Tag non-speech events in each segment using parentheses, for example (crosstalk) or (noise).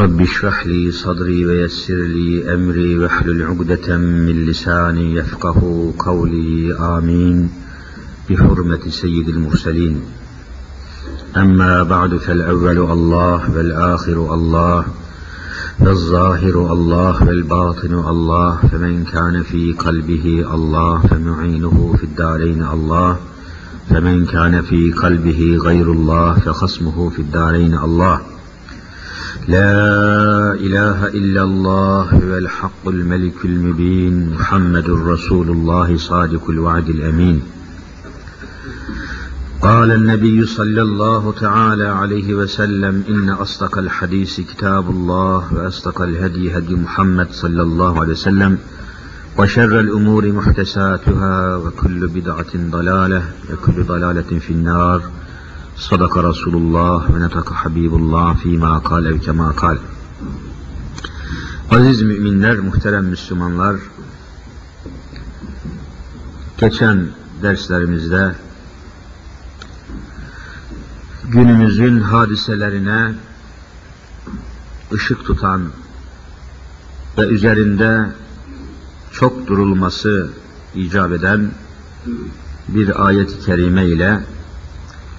رب اشرح لي صدري ويسر لي أمري واحلل عقدة من لساني يفقه قولي. آمين. بحرمة سيد المرسلين. أما بعد فالأول الله والآخر الله والظاهر الله والباطن الله فمن كان في قلبه الله فمعينه في الدارين الله فمن كان في قلبه غير الله فخصمه في الدارين الله لا إله إلا الله هو الحق الملك المبين محمد رسول الله صادق الوعد الأمين. قال النبي صلى الله تعالى عليه وسلم إن أصدق الحديث كتاب الله وأصدق الهدي هدي محمد صلى الله عليه وسلم وشر الأمور محدثاتها وكل بدعة ضلالة وكل ضلالة في النار. صدق رسول الله ونطق حبيب الله فيما قال أو كما قال Aziz müminler, muhterem Müslümanlar, geçen derslerimizde günümüzün hadiselerine ışık tutan ve üzerinde çok durulması icap eden bir ayet-i kerime ile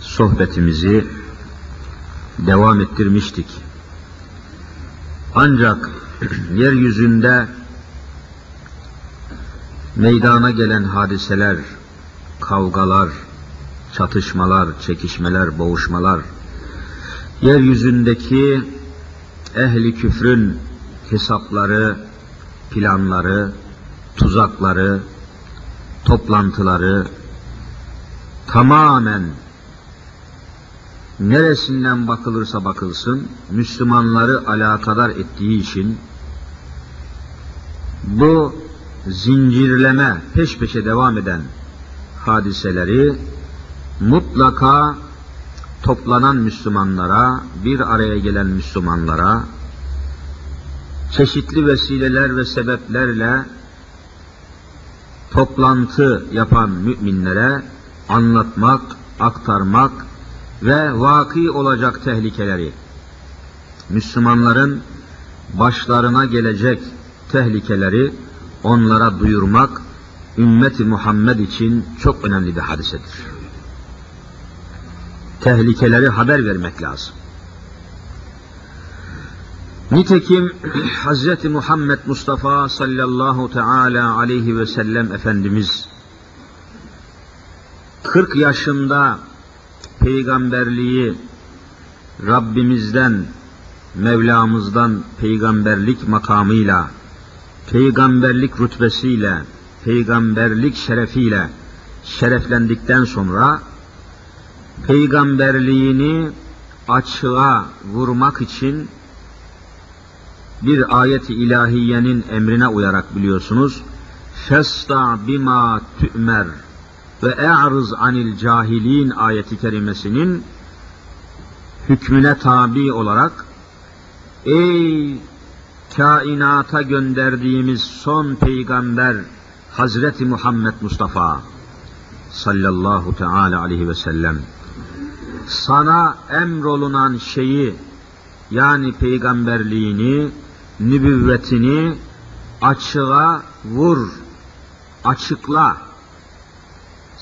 sohbetimizi devam ettirmiştik. Ancak yeryüzünde meydana gelen hadiseler, kavgalar, çatışmalar, çekişmeler, boğuşmalar, yeryüzündeki ehli küfrün hesapları, planları, tuzakları, toplantıları tamamen neresinden bakılırsa bakılsın Müslümanları alakadar ettiği için bu zincirleme peş peşe devam eden hadiseleri mutlaka toplanan Müslümanlara, bir araya gelen Müslümanlara çeşitli vesileler ve sebeplerle toplantı yapan müminlere anlatmak, aktarmak ve vaki olacak tehlikeleri, Müslümanların başlarına gelecek tehlikeleri onlara duyurmak, ümmeti Muhammed için çok önemli bir hadisedir. Tehlikeleri haber vermek lazım. Nitekim (clears throat) Hz. Muhammed Mustafa sallallahu teala aleyhi ve sellem Efendimiz 40 yaşında peygamberliği Rabbimizden, Mevlamızdan peygamberlik makamıyla, peygamberlik rütbesiyle, peygamberlik şerefiyle şereflendikten sonra peygamberliğini açığa vurmak için bir ayet-i ilahiyenin emrine uyarak biliyorsunuz. Festa bima tü'mer ve e'rız anil cahilin ayeti kerimesinin hükmüne tabi olarak ey kainata gönderdiğimiz son peygamber Hazreti Muhammed Mustafa sallallahu teala aleyhi ve sellem sana emrolunan şeyi yani peygamberliğini, nübüvvetini açığa vur, açıkla.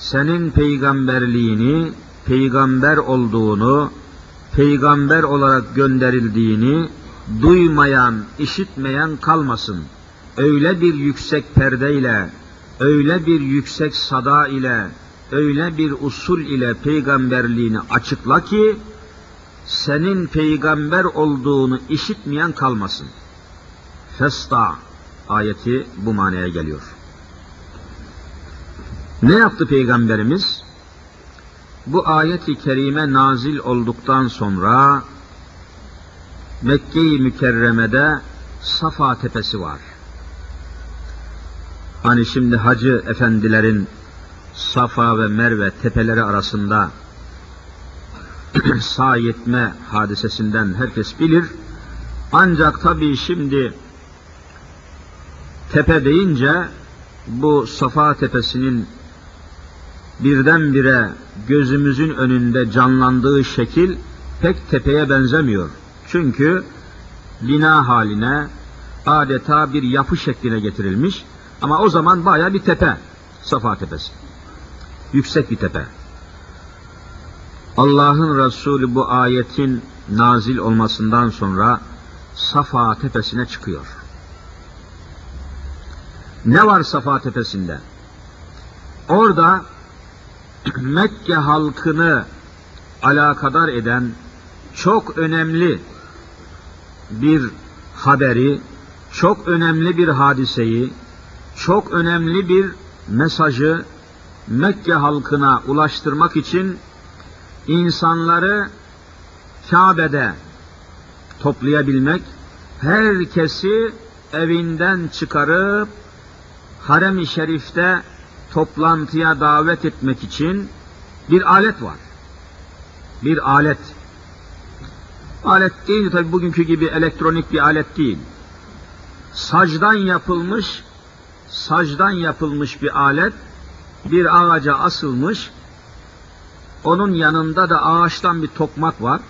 Senin peygamberliğini, peygamber olduğunu, peygamber olarak gönderildiğini duymayan, işitmeyen kalmasın. Öyle bir yüksek perdeyle, öyle bir yüksek sada ile, öyle bir usul ile peygamberliğini açıkla ki, senin peygamber olduğunu işitmeyen kalmasın. Festa ayeti bu manaya geliyor. Ne yaptı peygamberimiz? Bu ayeti kerime nazil olduktan sonra Mekke-i Mükerreme'de Safa tepesi var. Hani şimdi hacı efendilerin Safa ve Merve tepeleri arasında (clears throat) sağ yetme hadisesinden herkes bilir. Ancak tabii şimdi tepe deyince bu Safa tepesinin birdenbire gözümüzün önünde canlandığı şekil pek tepeye benzemiyor. Çünkü bina haline adeta bir yapı şekline getirilmiş ama o zaman baya bir tepe Safa tepesi. Yüksek bir tepe. Allah'ın Resulü bu ayetin nazil olmasından sonra Safa tepesine çıkıyor. Ne var Safa tepesinde? Orada Mekke halkını alakadar eden çok önemli bir haberi, çok önemli bir hadiseyi, çok önemli bir mesajı Mekke halkına ulaştırmak için insanları Kabe'de toplayabilmek, herkesi evinden çıkarıp harem-i şerifte toplantıya davet etmek için bir alet var. Bir alet. Alet değil tabi bugünkü gibi elektronik bir alet değil. Sacdan yapılmış, sacdan yapılmış bir alet, bir ağaca asılmış, onun yanında da ağaçtan bir tokmak var,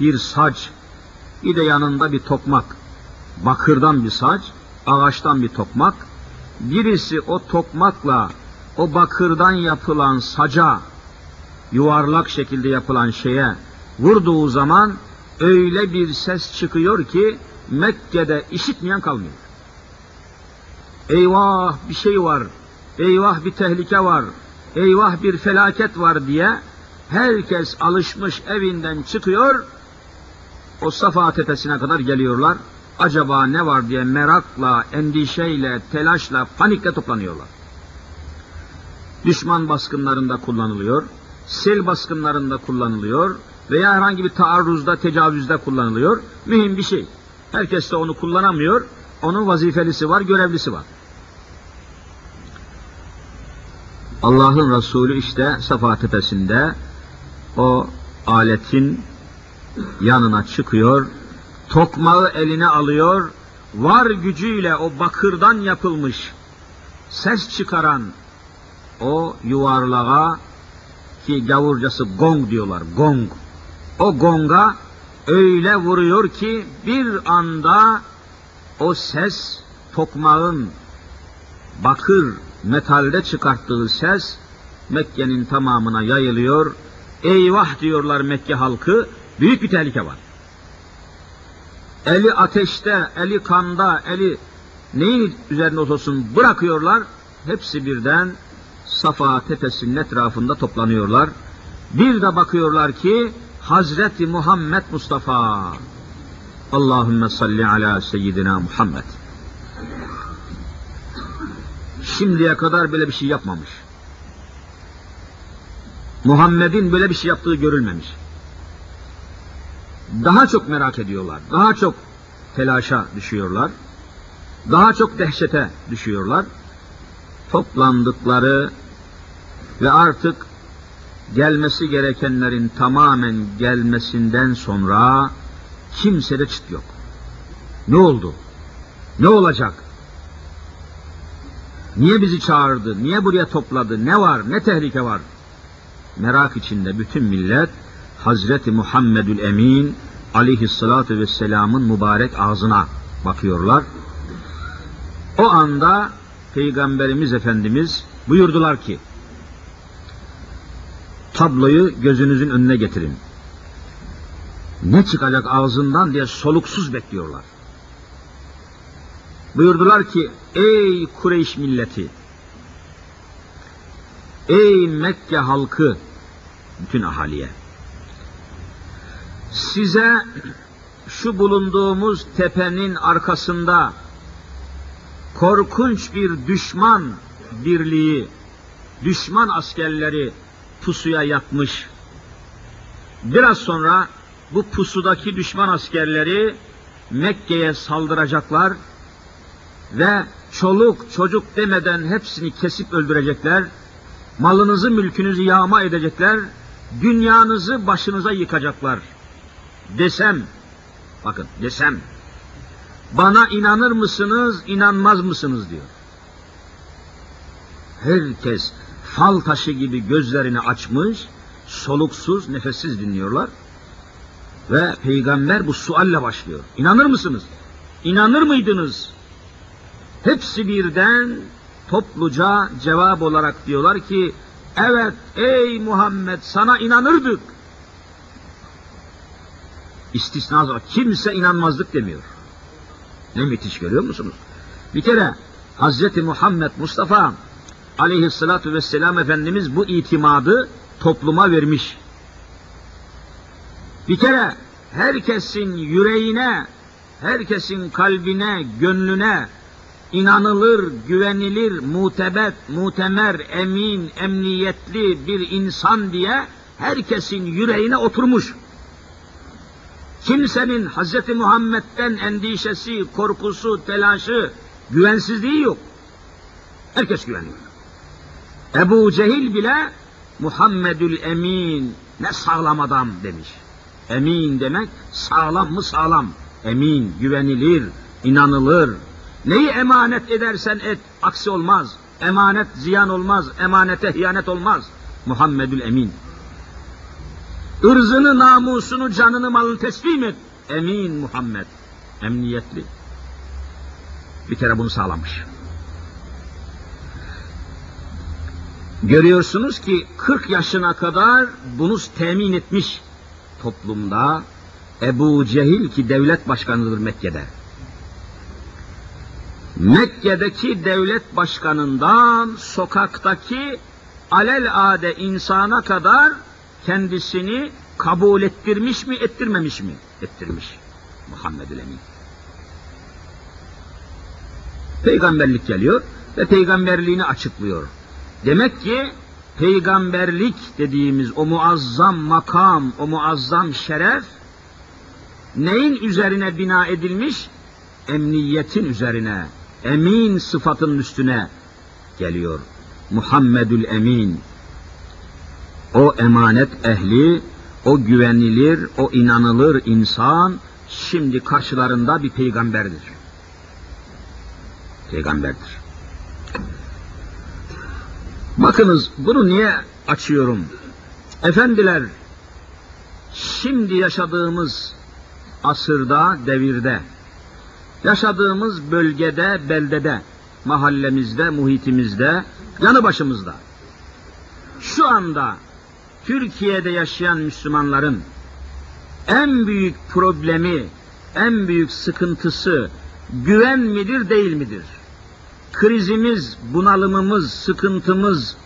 bir sac, bir de yanında bir tokmak, bakırdan bir sac, ağaçtan bir tokmak, birisi o tokmakla o bakırdan yapılan saca, yuvarlak şekilde yapılan şeye vurduğu zaman öyle bir ses çıkıyor ki Mekke'de işitmeyen kalmıyor. Eyvah bir şey var, eyvah bir tehlike var, eyvah bir felaket var diye herkes alışmış evinden çıkıyor, o Safa tepesine kadar geliyorlar. Acaba ne var diye merakla, endişeyle, telaşla, panikle toplanıyorlar. Düşman baskınlarında kullanılıyor, sel baskınlarında kullanılıyor veya herhangi bir taarruzda, tecavüzde kullanılıyor. Mühim bir şey. Herkes de onu kullanamıyor. Onun vazifelisi var, görevlisi var. Allah'ın Resulü işte Safa tepesinde o aletin yanına çıkıyor, tokmağı eline alıyor, var gücüyle o bakırdan yapılmış ses çıkaran o yuvarlağa ki gavurcası gong diyorlar, gong. O gonga öyle vuruyor ki bir anda o ses tokmağın bakır metalde çıkarttığı ses Mekke'nin tamamına yayılıyor. Eyvah diyorlar Mekke halkı, büyük bir tehlike var. Eli ateşte, eli kanda, eli neyin üzerine olsun bırakıyorlar. Hepsi birden Safa tepesinin etrafında toplanıyorlar. Bir de bakıyorlar ki Hazreti Muhammed Mustafa Allahümme salli ala seyyidina Muhammed şimdiye kadar böyle bir şey yapmamış. Muhammed'in böyle bir şey yaptığı görülmemiş. Daha çok merak ediyorlar, daha çok telaşa düşüyorlar, daha çok dehşete düşüyorlar. Toplandıkları ve artık gelmesi gerekenlerin tamamen gelmesinden sonra kimsede çıt yok. Ne oldu? Ne olacak? Niye bizi çağırdı? Niye buraya topladı? Ne var? Ne tehlike var? Merak içinde bütün millet Hazreti Muhammedül Emin aleyhissalatu vesselamın mübarek ağzına bakıyorlar. O anda Peygamberimiz Efendimiz buyurdular ki tabloyu gözünüzün önüne getirin. Ne çıkacak ağzından diye soluksuz bekliyorlar. Buyurdular ki ey Kureyş milleti ey Mekke halkı bütün ahaliye size şu bulunduğumuz tepenin arkasında korkunç bir düşman birliği, düşman askerleri pusuya yatmış. Biraz sonra bu pusudaki düşman askerleri Mekke'ye saldıracaklar ve çoluk çocuk demeden hepsini kesip öldürecekler. Malınızı mülkünüzü yağma edecekler. Dünyanızı başınıza yıkacaklar. Desem, bakın desem, bana inanır mısınız, inanmaz mısınız diyor. Herkes fal taşı gibi gözlerini açmış, soluksuz, nefessiz dinliyorlar. Ve peygamber bu sualle başlıyor. İnanır mısınız? İnanır mıydınız? Hepsi birden topluca cevap olarak diyorlar ki, evet ey Muhammed sana inanırdık. İstisna var. Kimse inanmazdık demiyor. Ne müthiş görüyor musunuz? Bir kere Hazreti Muhammed Mustafa aleyhissalatu vesselam Efendimiz bu itimadı topluma vermiş. Bir kere herkesin yüreğine, herkesin kalbine, gönlüne inanılır, güvenilir, mutebet, mutemer, emin, emniyetli bir insan diye herkesin yüreğine oturmuş. Kimsenin Hz. Muhammed'den endişesi, korkusu, telaşı, güvensizliği yok. Herkes güveniyor. Ebu Cehil bile Muhammedül Emin ne sağlam adam demiş. Emin demek sağlam mı sağlam. Emin, güvenilir, inanılır. Neyi emanet edersen et, aksi olmaz. Emanet ziyan olmaz, emanete hiyanet olmaz. Muhammedül Emin. Irzını, namusunu, canını, malını teslim et. Emin Muhammed. Emniyetli. Bir kere bunu sağlamış. Görüyorsunuz ki 40 yaşına kadar bunu temin etmiş toplumda Ebu Cehil ki devlet başkanıdır Mekke'de. Mekke'deki devlet başkanından sokaktaki alelade insana kadar kendisini kabul ettirmiş mi, ettirmemiş mi? Ettirmiş. Muhammedül Emin. Peygamberlik geliyor ve peygamberliğini açıklıyor. Demek ki peygamberlik dediğimiz o muazzam makam, o muazzam şeref neyin üzerine bina edilmiş? Emniyetin üzerine, emin sıfatın üstüne geliyor. Muhammedül Emin. O emanet ehli, o güvenilir, o inanılır insan şimdi karşılarında bir peygamberdir. Peygamberdir. Bakınız bunu niye açıyorum? Efendiler, şimdi yaşadığımız asırda, devirde, yaşadığımız bölgede, beldede, mahallemizde, muhitimizde, yanı başımızda, şu anda Türkiye'de yaşayan Müslümanların en büyük problemi, en büyük sıkıntısı güven midir, değil midir? krizimiz, bunalımımız, sıkıntımız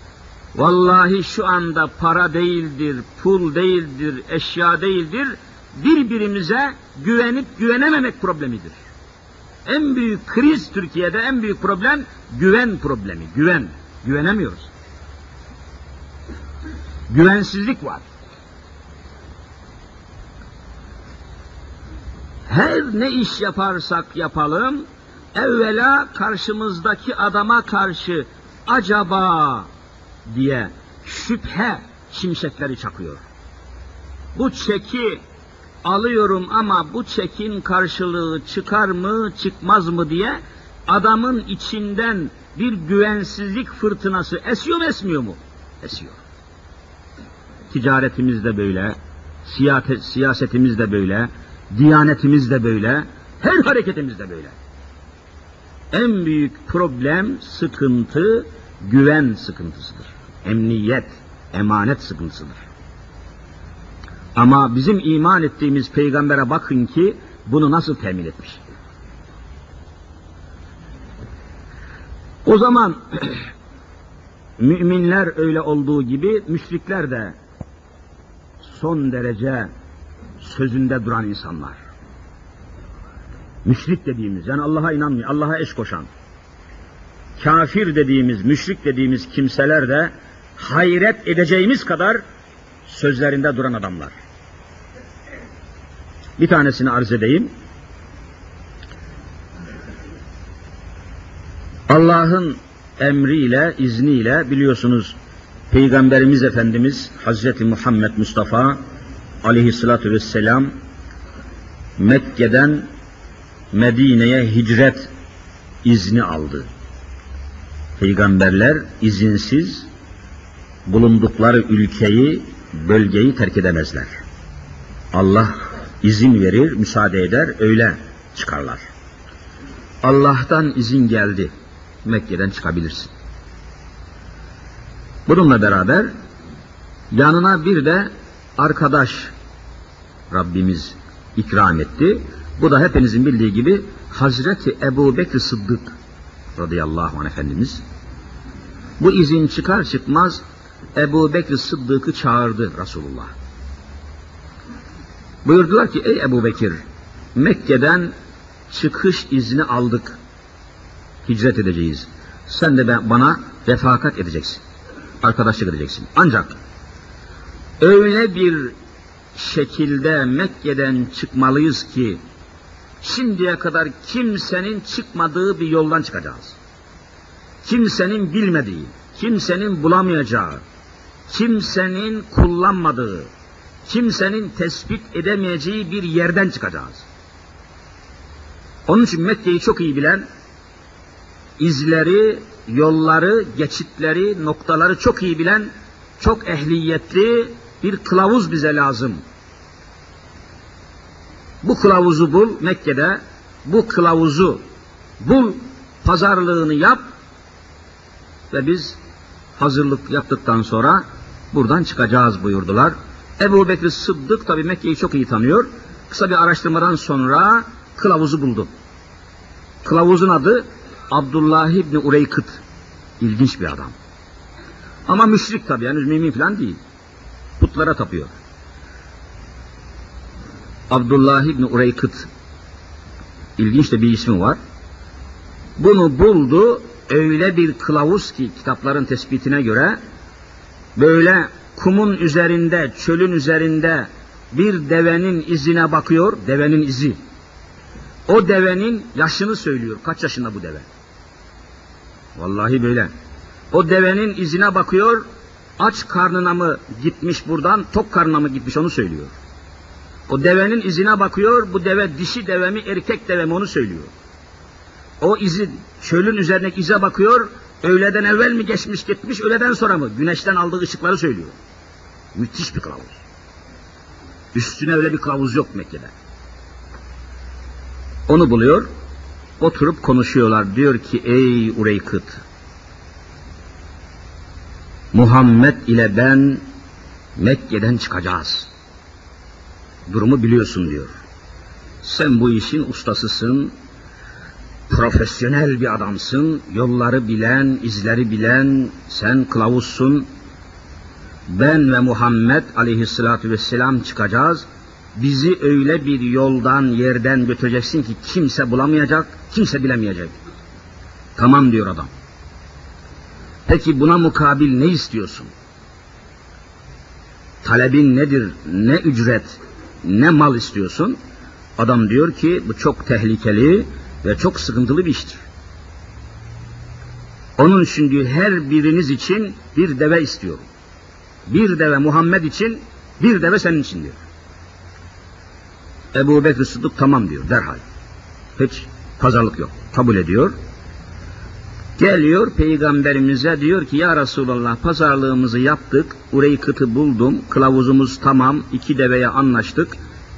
vallahi şu anda para değildir, pul değildir, eşya değildir. Birbirimize güvenip güvenememek problemidir. En büyük kriz Türkiye'de en büyük problem güven problemi. Güven. Güvenemiyoruz. Güvensizlik var. Her ne iş yaparsak yapalım evvela karşımızdaki adama karşı acaba diye şüphe şimşekleri çakıyor. Bu çeki alıyorum ama bu çekin karşılığı çıkar mı çıkmaz mı diye adamın içinden bir güvensizlik fırtınası esiyor mu esmiyor mu? Esiyor. Ticaretimiz de böyle, siyasetimiz de böyle, diyanetimiz de böyle, her hareketimiz de böyle en büyük problem, sıkıntı, güven sıkıntısıdır. Emniyet, emanet sıkıntısıdır. Ama bizim iman ettiğimiz peygambere bakın ki bunu nasıl temin etmiş. O zaman (clears throat) müminler öyle olduğu gibi müşrikler de son derece sözünde duran insanlar müşrik dediğimiz yani Allah'a inanmıyor, Allah'a eş koşan, kafir dediğimiz, müşrik dediğimiz kimseler de hayret edeceğimiz kadar sözlerinde duran adamlar. Bir tanesini arz edeyim. Allah'ın emriyle, izniyle biliyorsunuz Peygamberimiz Efendimiz Hazreti Muhammed Mustafa aleyhissalatü vesselam Mekke'den Medine'ye hicret izni aldı. Peygamberler izinsiz bulundukları ülkeyi, bölgeyi terk edemezler. Allah izin verir, müsaade eder, öyle çıkarlar. Allah'tan izin geldi. Mekke'den çıkabilirsin. Bununla beraber yanına bir de arkadaş Rabbimiz ikram etti. Bu da hepinizin bildiği gibi Hazreti Ebu Bekir Sıddık radıyallahu anh Efendimiz. Bu izin çıkar çıkmaz Ebu Bekir Sıddık'ı çağırdı Resulullah. Buyurdular ki ey Ebu Bekir Mekke'den çıkış izni aldık. Hicret edeceğiz. Sen de bana refakat edeceksin. Arkadaşlık edeceksin. Ancak öyle bir şekilde Mekke'den çıkmalıyız ki şimdiye kadar kimsenin çıkmadığı bir yoldan çıkacağız. Kimsenin bilmediği, kimsenin bulamayacağı, kimsenin kullanmadığı, kimsenin tespit edemeyeceği bir yerden çıkacağız. Onun için Mekke'yi çok iyi bilen, izleri, yolları, geçitleri, noktaları çok iyi bilen, çok ehliyetli bir kılavuz bize lazım. Bu kılavuzu bul Mekke'de, bu kılavuzu bul, pazarlığını yap ve biz hazırlık yaptıktan sonra buradan çıkacağız buyurdular. Ebu Bekir Sıddık tabi Mekke'yi çok iyi tanıyor. Kısa bir araştırmadan sonra kılavuzu buldu. Kılavuzun adı Abdullah İbni Ureykıt. İlginç bir adam. Ama müşrik tabi yani mümin falan değil. Putlara tapıyor. Abdullah İbni Ureykıt ilginç de bir ismi var. Bunu buldu öyle bir kılavuz ki kitapların tespitine göre böyle kumun üzerinde, çölün üzerinde bir devenin izine bakıyor, devenin izi. O devenin yaşını söylüyor. Kaç yaşında bu deve? Vallahi böyle. O devenin izine bakıyor, aç karnına mı gitmiş buradan, tok karnına mı gitmiş onu söylüyor. O devenin izine bakıyor, bu deve dişi deve mi, erkek deve mi onu söylüyor. O izi, çölün üzerindeki ize bakıyor, öğleden evvel mi geçmiş gitmiş, öğleden sonra mı? Güneşten aldığı ışıkları söylüyor. Müthiş bir kılavuz. Üstüne öyle bir kılavuz yok Mekke'de. Onu buluyor, oturup konuşuyorlar. Diyor ki ey Ureykıt, Muhammed ile ben Mekke'den çıkacağız. Durumu biliyorsun diyor. Sen bu işin ustasısın, profesyonel bir adamsın, yolları bilen, izleri bilen, sen kılavuzsun. Ben ve Muhammed aleyhissalatü vesselam çıkacağız. Bizi öyle bir yoldan, yerden götüreceksin ki kimse bulamayacak, kimse bilemeyecek. Tamam diyor adam. Peki buna mukabil ne istiyorsun? Talebin nedir? Ne ücret, ne mal istiyorsun? Adam diyor ki bu çok tehlikeli ve çok sıkıntılı bir iştir. Onun için diyor her biriniz için bir deve istiyorum. Bir deve Muhammed için, bir deve senin için diyor. Ebu Bekir Sıddık tamam diyor derhal. Hiç pazarlık yok. Kabul ediyor. Geliyor peygamberimize diyor ki ya Resulallah pazarlığımızı yaptık, kıtı buldum, kılavuzumuz tamam, iki deveye anlaştık.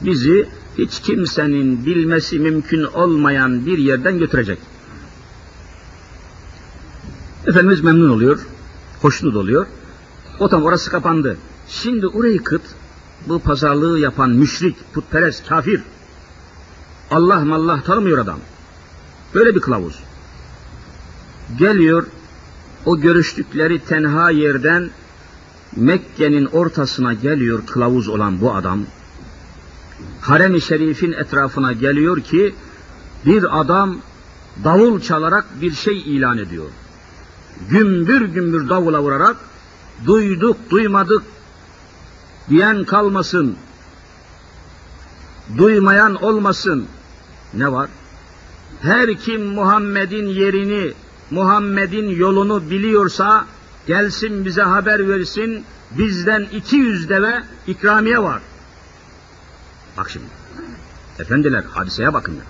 Bizi hiç kimsenin bilmesi mümkün olmayan bir yerden götürecek. Efendimiz memnun oluyor, hoşnut oluyor. O tam orası kapandı. Şimdi kıt bu pazarlığı yapan müşrik, putperest, kafir. Allah mallah tanımıyor adam. Böyle bir kılavuz. Geliyor, o görüştükleri tenha yerden Mekke'nin ortasına geliyor kılavuz olan bu adam. Harem-i Şerif'in etrafına geliyor ki bir adam davul çalarak bir şey ilan ediyor. Gümbür gümbür davula vurarak duyduk duymadık diyen kalmasın, duymayan olmasın. Ne var? Her kim Muhammed'in yerini Muhammed'in yolunu biliyorsa gelsin bize haber versin. Bizden 200 deve ikramiye var. Bak şimdi. Efendiler hadiseye bakın ya.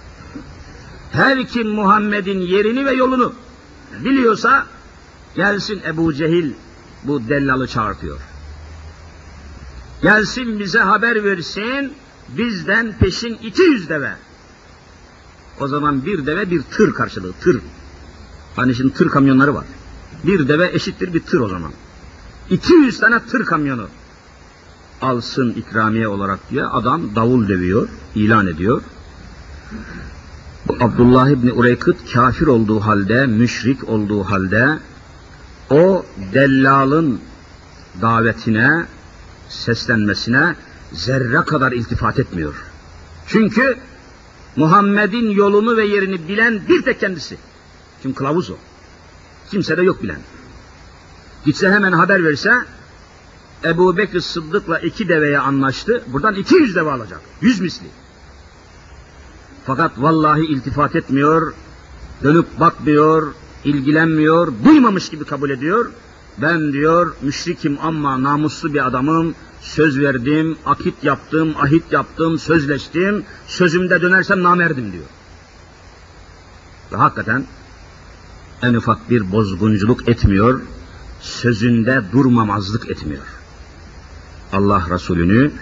Her kim Muhammed'in yerini ve yolunu biliyorsa gelsin Ebu Cehil bu dellalı çağırtıyor. Gelsin bize haber versin bizden peşin 200 deve. O zaman bir deve bir tır karşılığı tır. Hani şimdi tır kamyonları var. Bir deve eşittir bir tır o zaman. 200 tane tır kamyonu alsın ikramiye olarak diye adam davul dövüyor, ilan ediyor. Bu Abdullah İbni Ureykıt kafir olduğu halde, müşrik olduğu halde o dellalın davetine, seslenmesine zerre kadar iltifat etmiyor. Çünkü Muhammed'in yolunu ve yerini bilen bir tek kendisi. Çünkü kılavuz o. Kimse de yok bilen. Gitse hemen haber verse Ebu Bekir Sıddık'la iki deveye anlaştı. Buradan 200 deve alacak. Yüz misli. Fakat vallahi iltifat etmiyor, dönüp bakmıyor, ilgilenmiyor, duymamış gibi kabul ediyor. Ben diyor müşrikim ama namuslu bir adamım, söz verdim, akit yaptım, ahit yaptım, sözleştim, sözümde dönersem namerdim diyor. Ve hakikaten en ufak bir bozgunculuk etmiyor, sözünde durmamazlık etmiyor. Allah Resulü'nü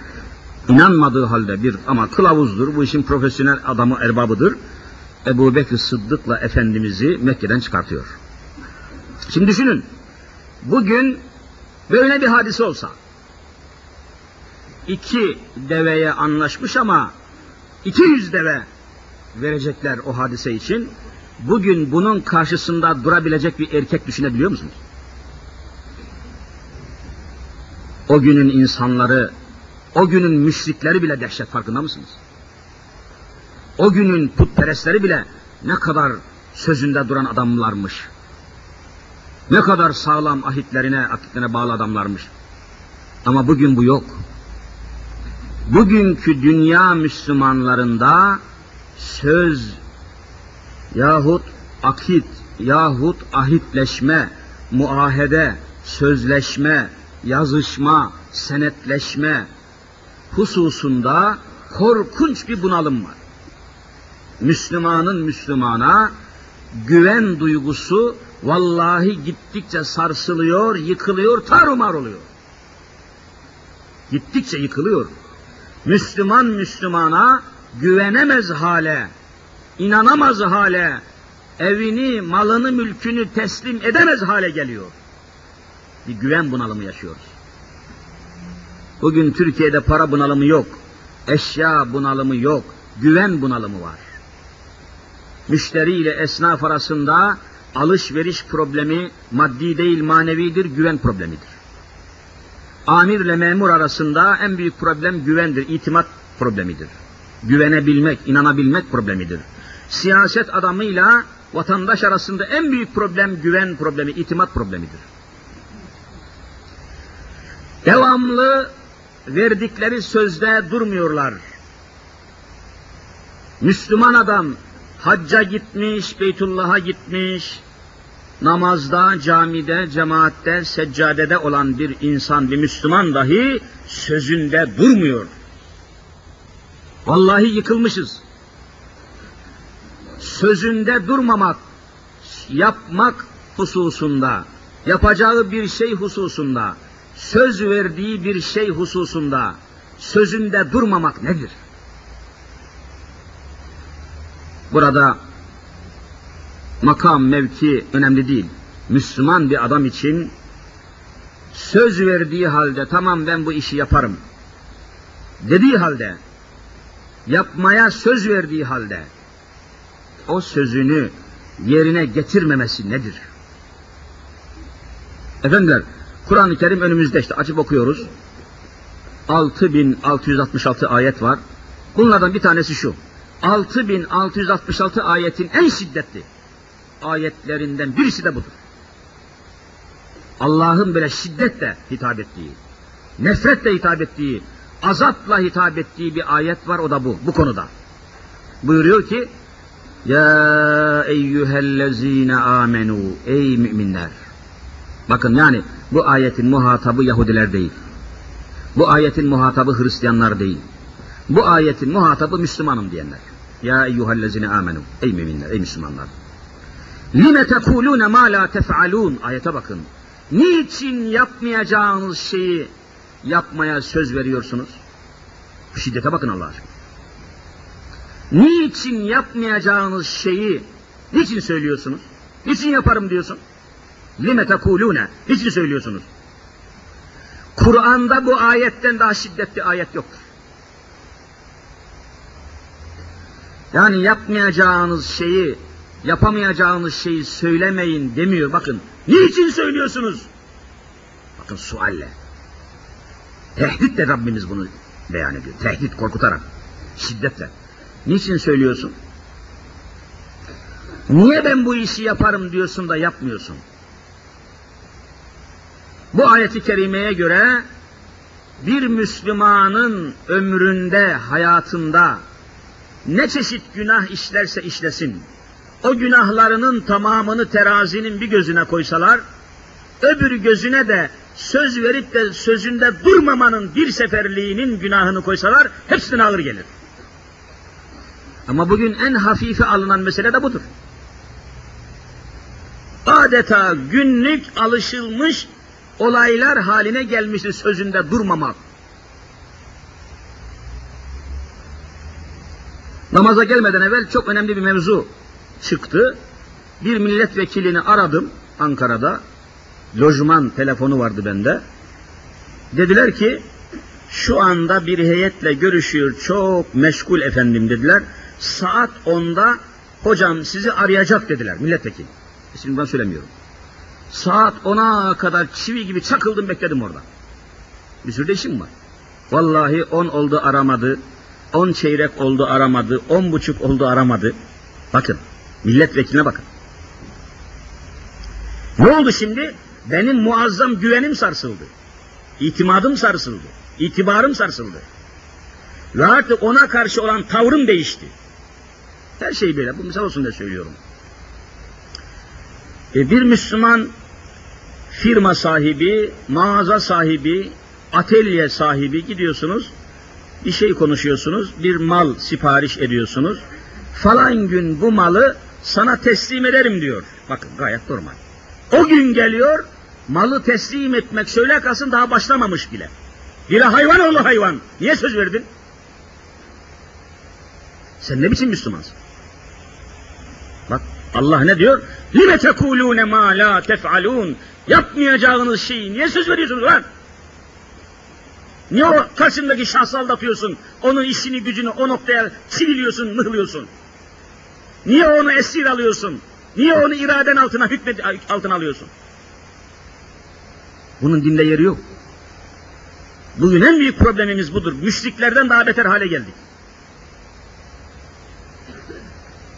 inanmadığı halde bir ama kılavuzdur, bu işin profesyonel adamı erbabıdır. Ebu Bekir Sıddık'la Efendimiz'i Mekke'den çıkartıyor. Şimdi düşünün, bugün böyle bir hadise olsa, iki deveye anlaşmış ama 200 deve verecekler o hadise için. Bugün bunun karşısında durabilecek bir erkek düşünebiliyor musunuz? O günün insanları, o günün müşrikleri bile dehşet farkında mısınız? O günün putperestleri bile ne kadar sözünde duran adamlarmış. Ne kadar sağlam ahitlerine, akitlerine bağlı adamlarmış. Ama bugün bu yok. Bugünkü dünya Müslümanlarında söz yahut akit yahut ahitleşme, muahede, sözleşme, yazışma, senetleşme hususunda korkunç bir bunalım var. Müslümanın Müslümana güven duygusu vallahi gittikçe sarsılıyor, yıkılıyor, tarumar oluyor. Gittikçe yıkılıyor. Müslüman Müslümana güvenemez hale, inanamaz hale, evini, malını, mülkünü teslim edemez hale geliyor. Bir güven bunalımı yaşıyoruz. Bugün Türkiye'de para bunalımı yok, eşya bunalımı yok, güven bunalımı var. Müşteri ile esnaf arasında alışveriş problemi maddi değil manevidir, güven problemidir. Amirle memur arasında en büyük problem güvendir, itimat problemidir. Güvenebilmek, inanabilmek problemidir. Siyaset adamıyla vatandaş arasında en büyük problem güven problemi, itimat problemidir. Devamlı verdikleri sözde durmuyorlar. Müslüman adam hacca gitmiş, Beytullah'a gitmiş, namazda, camide, cemaatte, seccadede olan bir insan, bir Müslüman dahi sözünde durmuyor. Vallahi yıkılmışız. Sözünde durmamak, yapmak hususunda, yapacağı bir şey hususunda, söz verdiği bir şey hususunda, sözünde durmamak nedir? Burada makam, mevki önemli değil. Müslüman bir adam için söz verdiği halde tamam ben bu işi yaparım dediği halde yapmaya söz verdiği halde o sözünü yerine getirmemesi nedir? Efendiler, Kur'an-ı Kerim önümüzde işte açıp okuyoruz. 6666 ayet var. Bunlardan bir tanesi şu. 6666 ayetin en şiddetli ayetlerinden birisi de budur. Allah'ın böyle şiddetle hitap ettiği, nefretle hitap ettiği, azapla hitap ettiği bir ayet var o da bu, bu konuda. Buyuruyor ki, Ya eyyühellezine amenu ey müminler. Bakın yani bu ayetin muhatabı Yahudiler değil. Bu ayetin muhatabı Hristiyanlar değil. Bu ayetin muhatabı Müslümanım diyenler. Ya eyyühellezine amenu ey müminler, ey Müslümanlar. Lime tekulune ma la tef'alun ayete bakın. Niçin yapmayacağınız şeyi yapmaya söz veriyorsunuz? Şiddete bakın Allah aşkına. Niçin yapmayacağınız şeyi niçin söylüyorsunuz? Niçin yaparım diyorsun? Lime tekulune. Niçin söylüyorsunuz? Kur'an'da bu ayetten daha şiddetli ayet yoktur. Yani yapmayacağınız şeyi, yapamayacağınız şeyi söylemeyin demiyor. Bakın, niçin söylüyorsunuz? Bakın sualle. Tehditle Rabbimiz bunu beyan ediyor. Tehdit korkutarak, şiddetle. Niçin söylüyorsun? Niye ben bu işi yaparım diyorsun da yapmıyorsun? Bu ayeti kerimeye göre bir Müslümanın ömründe, hayatında ne çeşit günah işlerse işlesin, o günahlarının tamamını terazinin bir gözüne koysalar, öbür gözüne de söz verip de sözünde durmamanın bir seferliğinin günahını koysalar, hepsinden ağır gelir. Ama bugün en hafife alınan mesele de budur. Adeta günlük alışılmış olaylar haline gelmiştir sözünde durmamak. Namaza gelmeden evvel çok önemli bir mevzu çıktı. Bir milletvekilini aradım Ankara'da. Lojman telefonu vardı bende. Dediler ki şu anda bir heyetle görüşüyor çok meşgul efendim dediler. Saat 10'da hocam sizi arayacak dediler milletvekili. İsmini ben söylemiyorum. Saat 10'a kadar çivi gibi çakıldım bekledim orada. Bir sürü de işim var. Vallahi 10 oldu aramadı. 10 çeyrek oldu aramadı. 10 buçuk oldu aramadı. Bakın milletvekiline bakın. Ne oldu şimdi? Benim muazzam güvenim sarsıldı. İtimadım sarsıldı. İtibarım sarsıldı. Ve artık ona karşı olan tavrım değişti. Her şey böyle. Bu misal olsun diye söylüyorum. E bir Müslüman firma sahibi, mağaza sahibi, atölye sahibi gidiyorsunuz, bir şey konuşuyorsunuz, bir mal sipariş ediyorsunuz. Falan gün bu malı sana teslim ederim diyor. Bakın gayet normal. O gün geliyor, malı teslim etmek söyle kalsın daha başlamamış bile. Bir hayvan oğlu hayvan. Niye söz verdin? Sen ne biçim Müslümansın? Bak Allah ne diyor? لِمَ تَكُولُونَ مَا لَا تَفْعَلُونَ Yapmayacağınız şeyi niye söz veriyorsunuz lan? Niye o karşındaki şahsı aldatıyorsun? Onun işini gücünü o noktaya çiviliyorsun, mıhlıyorsun? Niye onu esir alıyorsun? Niye onu iraden altına hükmet altına alıyorsun? Bunun dinde yeri yok. Bugün en büyük problemimiz budur. Müşriklerden daha beter hale geldik.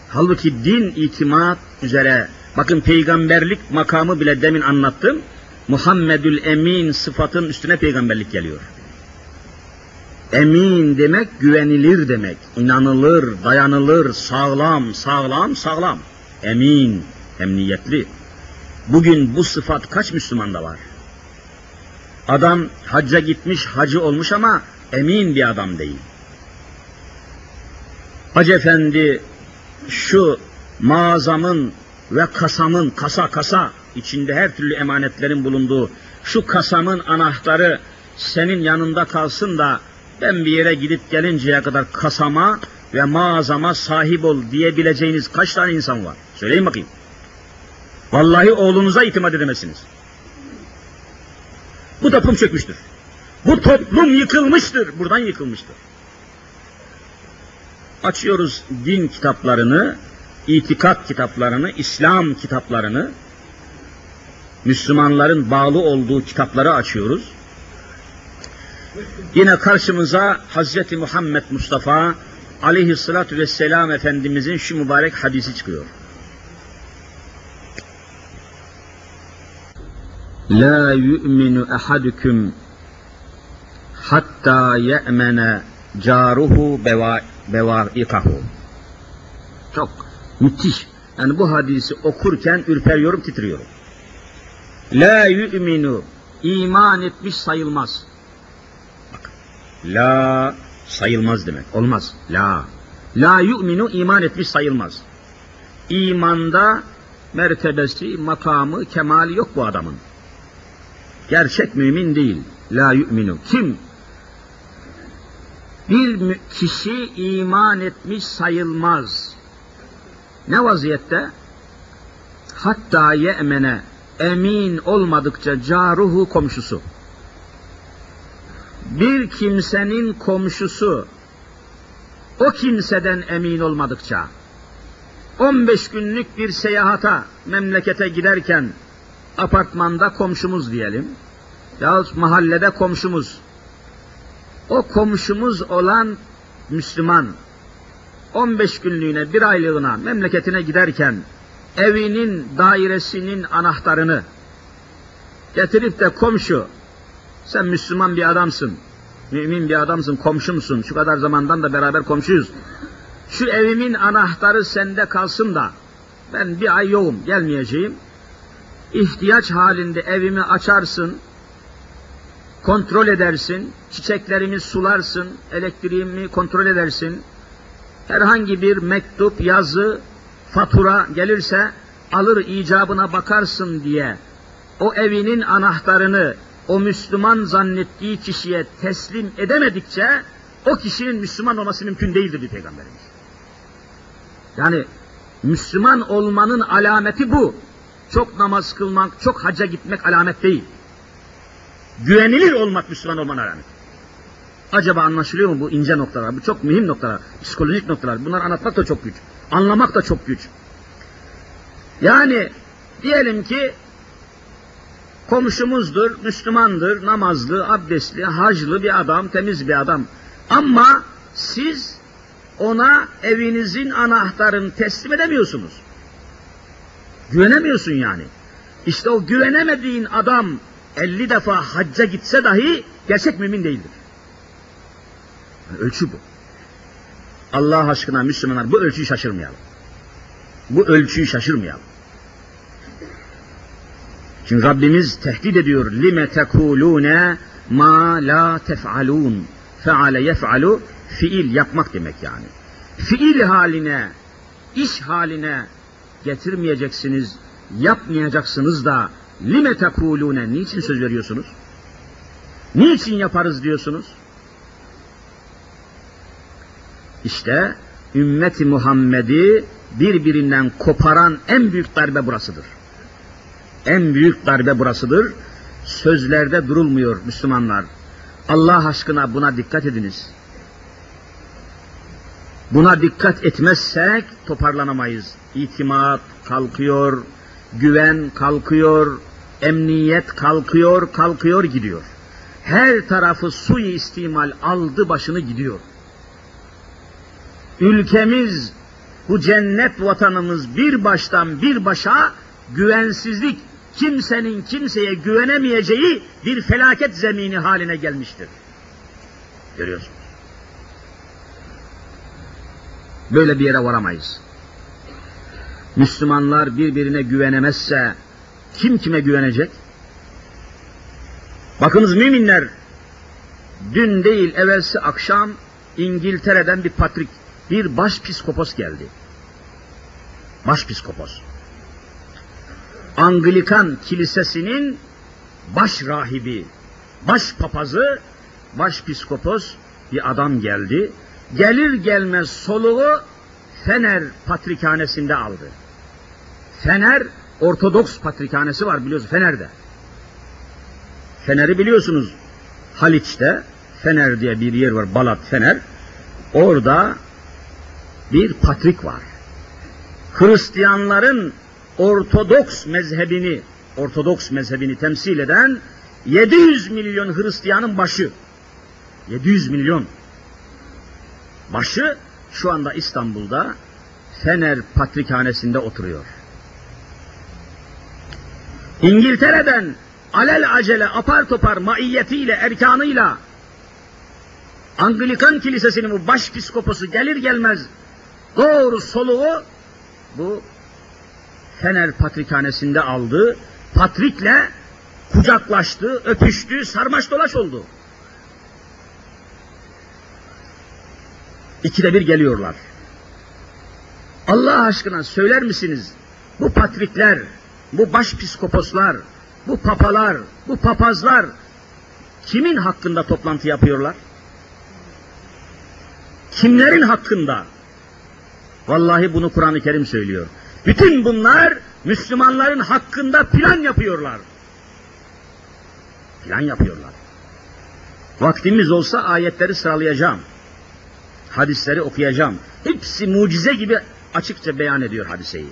Halbuki din itimat üzere, bakın peygamberlik makamı bile demin anlattım. Muhammedül Emin sıfatın üstüne peygamberlik geliyor. Emin demek güvenilir demek. İnanılır, dayanılır, sağlam, sağlam, sağlam. Emin, emniyetli. Bugün bu sıfat kaç Müslümanda var? Adam hacca gitmiş, hacı olmuş ama emin bir adam değil. Hacı efendi şu mağazamın ve kasamın, kasa kasa, içinde her türlü emanetlerin bulunduğu şu kasamın anahtarı senin yanında kalsın da ben bir yere gidip gelinceye kadar kasama ve mağazama sahip ol diyebileceğiniz kaç tane insan var? Söyleyin bakayım. Vallahi oğlunuza itimat edemezsiniz. Bu toplum çökmüştür. Bu toplum yıkılmıştır. Buradan yıkılmıştır. Açıyoruz din kitaplarını, itikat kitaplarını, İslam kitaplarını, Müslümanların bağlı olduğu kitapları açıyoruz. Yine karşımıza Hazreti Muhammed Mustafa aleyhissalatü vesselam Efendimizin şu mübarek hadisi çıkıyor. La yu'minu ahadukum hatta ye'mene caruhu bevaikahu. Çok Müthiş. Yani bu hadisi okurken ürperiyorum, titriyorum. La yu'minu iman etmiş sayılmaz. La sayılmaz demek. Olmaz. La. La yu'minu iman etmiş sayılmaz. İmanda mertebesi, makamı, kemali yok bu adamın. Gerçek mümin değil. La yu'minu. Kim? Bir kişi iman etmiş sayılmaz. Ne vaziyette? Hatta ye'mene emin olmadıkça caruhu komşusu. Bir kimsenin komşusu o kimseden emin olmadıkça 15 günlük bir seyahata memlekete giderken apartmanda komşumuz diyelim yahut mahallede komşumuz o komşumuz olan Müslüman 15 günlüğüne bir aylığına memleketine giderken evinin dairesinin anahtarını getirip de komşu sen Müslüman bir adamsın, mümin bir adamsın, komşumsun, şu kadar zamandan da beraber komşuyuz. Şu evimin anahtarı sende kalsın da ben bir ay yoğum, gelmeyeceğim. İhtiyaç halinde evimi açarsın, kontrol edersin, çiçeklerimi sularsın, elektriğimi kontrol edersin. Herhangi bir mektup, yazı, fatura gelirse alır icabına bakarsın diye o evinin anahtarını o Müslüman zannettiği kişiye teslim edemedikçe o kişinin Müslüman olması mümkün değildir diyor Peygamberimiz. Yani Müslüman olmanın alameti bu. Çok namaz kılmak, çok hacca gitmek alamet değil. Güvenilir olmak Müslüman olmanın alameti. Acaba anlaşılıyor mu bu ince noktalar? Bu çok mühim noktalar, psikolojik noktalar. Bunları anlatmak da çok güç. Anlamak da çok güç. Yani diyelim ki komşumuzdur, Müslümandır, namazlı, abdestli, haclı bir adam, temiz bir adam. Ama siz ona evinizin anahtarını teslim edemiyorsunuz. Güvenemiyorsun yani. İşte o güvenemediğin adam 50 defa hacca gitse dahi gerçek mümin değildir. Ölçü bu. Allah aşkına Müslümanlar bu ölçüyü şaşırmayalım. Bu ölçüyü şaşırmayalım. Çünkü Rabbimiz tehdit ediyor. Lime tekulune ma la tef'alun. Feale yef'alu fiil yapmak demek yani. Fiil haline, iş haline getirmeyeceksiniz, yapmayacaksınız da lime tekulune niçin söz veriyorsunuz? Niçin yaparız diyorsunuz? İşte ümmeti Muhammed'i birbirinden koparan en büyük darbe burasıdır. En büyük darbe burasıdır. Sözlerde durulmuyor Müslümanlar. Allah aşkına buna dikkat ediniz. Buna dikkat etmezsek toparlanamayız. İtimat kalkıyor, güven kalkıyor, emniyet kalkıyor, kalkıyor gidiyor. Her tarafı suyu istimal aldı başını gidiyor. Ülkemiz, bu cennet vatanımız bir baştan bir başa güvensizlik, kimsenin kimseye güvenemeyeceği bir felaket zemini haline gelmiştir. Görüyorsunuz. Böyle bir yere varamayız. Müslümanlar birbirine güvenemezse kim kime güvenecek? Bakınız müminler dün değil evvelsi akşam İngiltere'den bir patrik, bir baş psikopos geldi. Baş psikopos. Anglikan kilisesinin baş rahibi, baş papazı, baş psikopos bir adam geldi. Gelir gelmez soluğu Fener Patrikhanesi'nde aldı. Fener Ortodoks Patrikhanesi var biliyorsunuz Fener'de. Fener'i biliyorsunuz Haliç'te Fener diye bir yer var Balat Fener. Orada bir patrik var. Hristiyanların Ortodoks mezhebini, Ortodoks mezhebini temsil eden 700 milyon Hristiyanın başı. 700 milyon. Başı şu anda İstanbul'da Fener Patrikhanesi'nde oturuyor. İngiltere'den alel acele apar topar maiyetiyle, erkanıyla Anglikan Kilisesi'nin bu baş psikoposu gelir gelmez doğru soluğu bu Fener Patrikhanesi'nde aldı. Patrikle kucaklaştı, öpüştü, sarmaş dolaş oldu. İkide bir geliyorlar. Allah aşkına söyler misiniz? Bu patrikler, bu başpiskoposlar, bu papalar, bu papazlar kimin hakkında toplantı yapıyorlar? Kimlerin hakkında? Vallahi bunu Kur'an-ı Kerim söylüyor. Bütün bunlar Müslümanların hakkında plan yapıyorlar. Plan yapıyorlar. Vaktimiz olsa ayetleri sıralayacağım. Hadisleri okuyacağım. Hepsi mucize gibi açıkça beyan ediyor hadiseyi.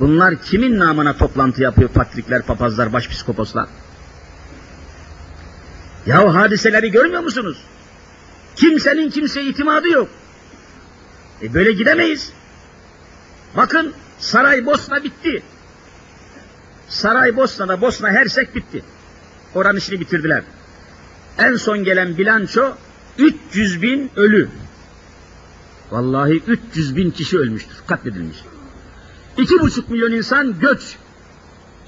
Bunlar kimin namına toplantı yapıyor patrikler, papazlar, başpiskoposlar? Ya hadiseleri görmüyor musunuz? Kimsenin kimseye itimadı yok. E böyle gidemeyiz. Bakın Saraybosna bitti. Saraybosna'da Bosna Hersek bitti. Oranın işini bitirdiler. En son gelen bilanço 300 bin ölü. Vallahi 300 bin kişi ölmüştür, katledilmiş. İki buçuk milyon insan göç.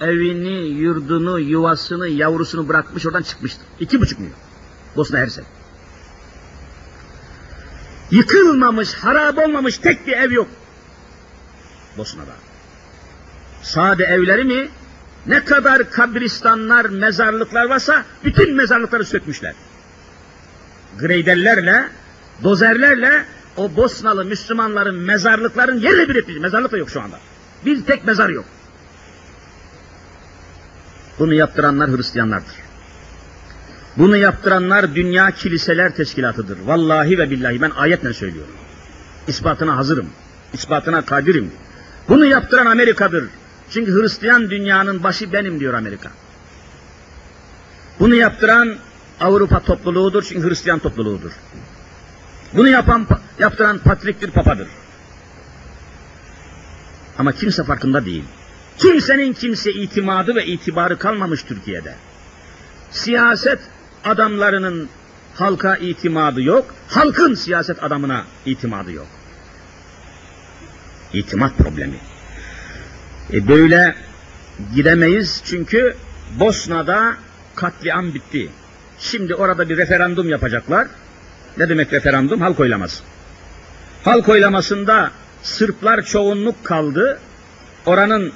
Evini, yurdunu, yuvasını, yavrusunu bırakmış oradan çıkmıştır. İki buçuk milyon. Bosna Hersek. Yıkılmamış, harap olmamış tek bir ev yok. Bosna'da. Sade evleri mi? Ne kadar kabristanlar, mezarlıklar varsa bütün mezarlıkları sökmüşler. Greyderlerle, dozerlerle o Bosnalı Müslümanların mezarlıkların yerle bir etmiş. Mezarlık da yok şu anda. Bir tek mezar yok. Bunu yaptıranlar Hristiyanlardır. Bunu yaptıranlar Dünya Kiliseler Teşkilatı'dır. Vallahi ve billahi ben ayetle söylüyorum. İspatına hazırım. İspatına kadirim. Bunu yaptıran Amerika'dır. Çünkü Hristiyan dünyanın başı benim diyor Amerika. Bunu yaptıran Avrupa topluluğudur çünkü Hristiyan topluluğudur. Bunu yapan, yaptıran Patriktir, Papadır. Ama kimse farkında değil. Kimsenin kimse itimadı ve itibarı kalmamış Türkiye'de. Siyaset adamlarının halka itimadı yok, halkın siyaset adamına itimadı yok. İtimat problemi. E böyle gidemeyiz çünkü Bosna'da katliam bitti. Şimdi orada bir referandum yapacaklar. Ne demek referandum? Halk oylaması. Halk oylamasında Sırplar çoğunluk kaldı. Oranın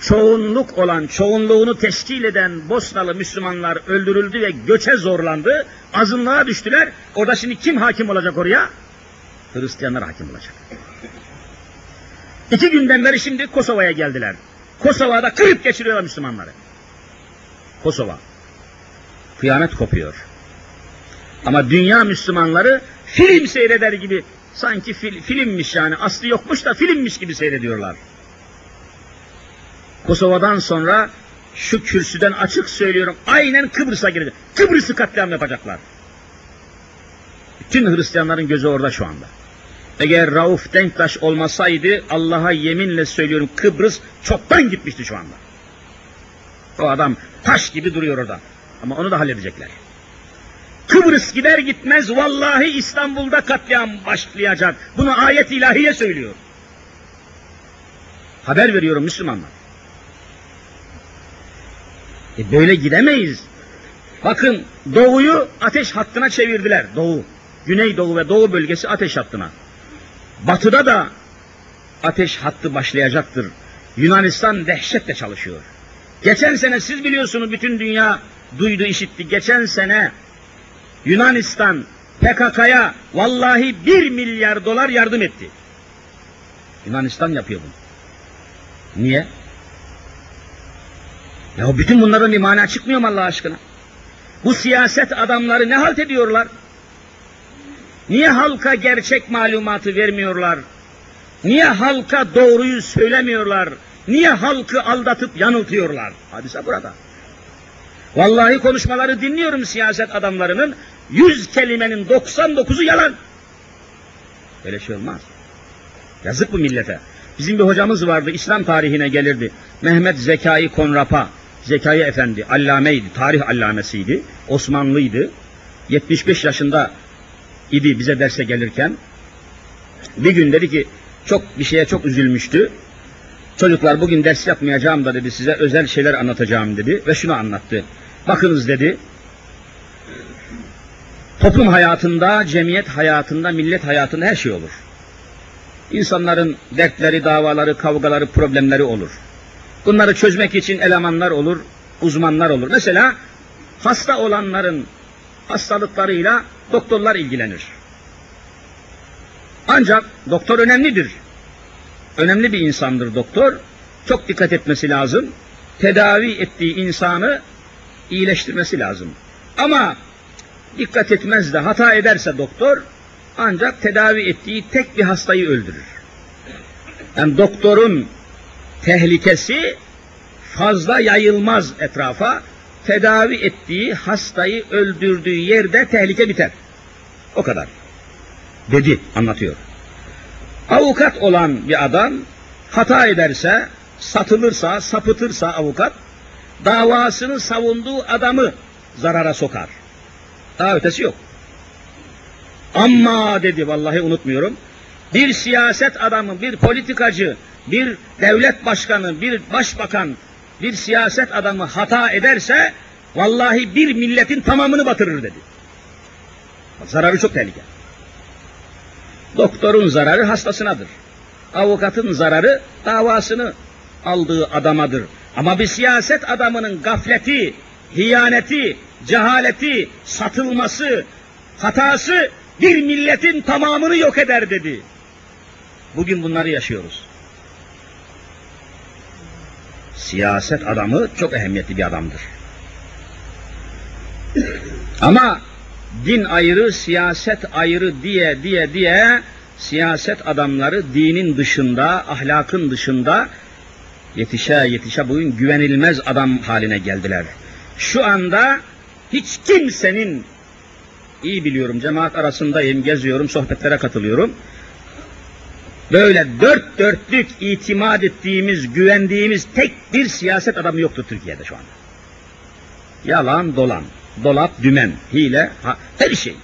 çoğunluk olan, çoğunluğunu teşkil eden Bosnalı Müslümanlar öldürüldü ve göçe zorlandı. Azınlığa düştüler. Orada şimdi kim hakim olacak oraya? Hristiyanlar hakim olacak. İki günden beri şimdi Kosova'ya geldiler. Kosova'da kırıp geçiriyorlar Müslümanları. Kosova. Kıyamet kopuyor. Ama dünya Müslümanları film seyreder gibi sanki fil, filmmiş yani aslı yokmuş da filmmiş gibi seyrediyorlar. Kosova'dan sonra şu kürsüden açık söylüyorum aynen Kıbrıs'a girecek. Kıbrıs'ı katliam yapacaklar. Bütün Hristiyanların gözü orada şu anda. Eğer Rauf Denktaş olmasaydı Allah'a yeminle söylüyorum Kıbrıs çoktan gitmişti şu anda. O adam taş gibi duruyor orada. Ama onu da halledecekler. Kıbrıs gider gitmez vallahi İstanbul'da katliam başlayacak. Bunu ayet ilahiye söylüyor. Haber veriyorum Müslümanlar. E böyle gidemeyiz. Bakın doğuyu ateş hattına çevirdiler. Doğu. Güneydoğu ve doğu bölgesi ateş hattına. Batıda da ateş hattı başlayacaktır. Yunanistan dehşetle çalışıyor. Geçen sene siz biliyorsunuz bütün dünya duydu işitti. Geçen sene Yunanistan PKK'ya vallahi bir milyar dolar yardım etti. Yunanistan yapıyor bunu. Niye? Ya bütün bunların bir mana çıkmıyor mu Allah aşkına? Bu siyaset adamları ne halt ediyorlar? Niye halka gerçek malumatı vermiyorlar? Niye halka doğruyu söylemiyorlar? Niye halkı aldatıp yanıltıyorlar? Hadise burada. Vallahi konuşmaları dinliyorum siyaset adamlarının. Yüz kelimenin 99'u yalan. Öyle şey olmaz. Yazık bu millete. Bizim bir hocamız vardı, İslam tarihine gelirdi. Mehmet Zekai Konrapa. Zekai Efendi, allameydi, tarih allamesiydi. Osmanlıydı. 75 yaşında idi bize derse gelirken. Bir gün dedi ki, çok bir şeye çok üzülmüştü. Çocuklar bugün ders yapmayacağım da dedi size özel şeyler anlatacağım dedi ve şunu anlattı. Bakınız dedi. Toplum hayatında, cemiyet hayatında, millet hayatında her şey olur. İnsanların dertleri, davaları, kavgaları, problemleri olur. Bunları çözmek için elemanlar olur, uzmanlar olur. Mesela hasta olanların hastalıklarıyla doktorlar ilgilenir. Ancak doktor önemlidir. Önemli bir insandır doktor. Çok dikkat etmesi lazım. Tedavi ettiği insanı iyileştirmesi lazım. Ama dikkat etmez de hata ederse doktor ancak tedavi ettiği tek bir hastayı öldürür. Yani doktorun tehlikesi fazla yayılmaz etrafa. Tedavi ettiği hastayı öldürdüğü yerde tehlike biter. O kadar. Dedi, anlatıyor. Avukat olan bir adam hata ederse, satılırsa, sapıtırsa avukat, davasını savunduğu adamı zarara sokar. Daha ötesi yok. Ama dedi vallahi unutmuyorum. Bir siyaset adamı, bir politikacı, bir devlet başkanı, bir başbakan, bir siyaset adamı hata ederse vallahi bir milletin tamamını batırır dedi. Zararı çok tehlikeli. Doktorun zararı hastasınadır. Avukatın zararı davasını aldığı adamadır. Ama bir siyaset adamının gafleti, hiyaneti, cehaleti, satılması, hatası bir milletin tamamını yok eder dedi. Bugün bunları yaşıyoruz. Siyaset adamı çok ehemmiyetli bir adamdır. Ama din ayrı, siyaset ayrı diye diye diye siyaset adamları dinin dışında, ahlakın dışında yetişe yetişe bugün güvenilmez adam haline geldiler. Şu anda hiç kimsenin iyi biliyorum cemaat arasındayım, geziyorum, sohbetlere katılıyorum. Böyle dört dörtlük itimat ettiğimiz, güvendiğimiz tek bir siyaset adamı yoktur Türkiye'de şu anda. Yalan dolan, dolap dümen, hile, ha, her şey.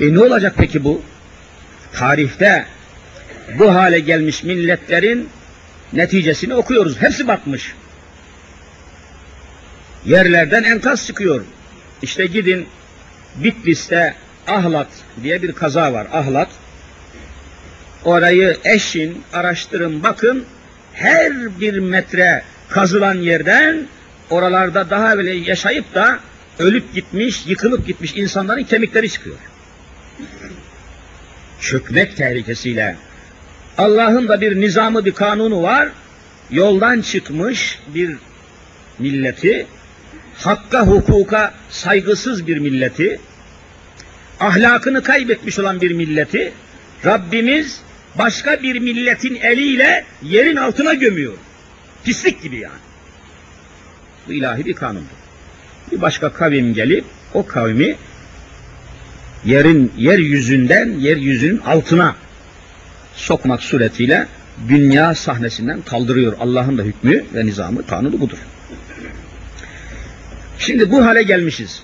E ne olacak peki bu? Tarihte bu hale gelmiş milletlerin neticesini okuyoruz. Hepsi batmış. Yerlerden enkaz çıkıyor. İşte gidin Bitlis'te Ahlat diye bir kaza var. Ahlat. Orayı eşin, araştırın, bakın. Her bir metre kazılan yerden oralarda daha böyle yaşayıp da ölüp gitmiş, yıkılıp gitmiş insanların kemikleri çıkıyor. Çökmek tehlikesiyle. Allah'ın da bir nizamı, bir kanunu var. Yoldan çıkmış bir milleti, hakka hukuka saygısız bir milleti, ahlakını kaybetmiş olan bir milleti, Rabbimiz başka bir milletin eliyle yerin altına gömüyor. Pislik gibi yani. Bu ilahi bir kanundur. Bir başka kavim gelip o kavmi yerin yeryüzünden yeryüzünün altına sokmak suretiyle dünya sahnesinden kaldırıyor. Allah'ın da hükmü ve nizamı, kanunu budur. Şimdi bu hale gelmişiz.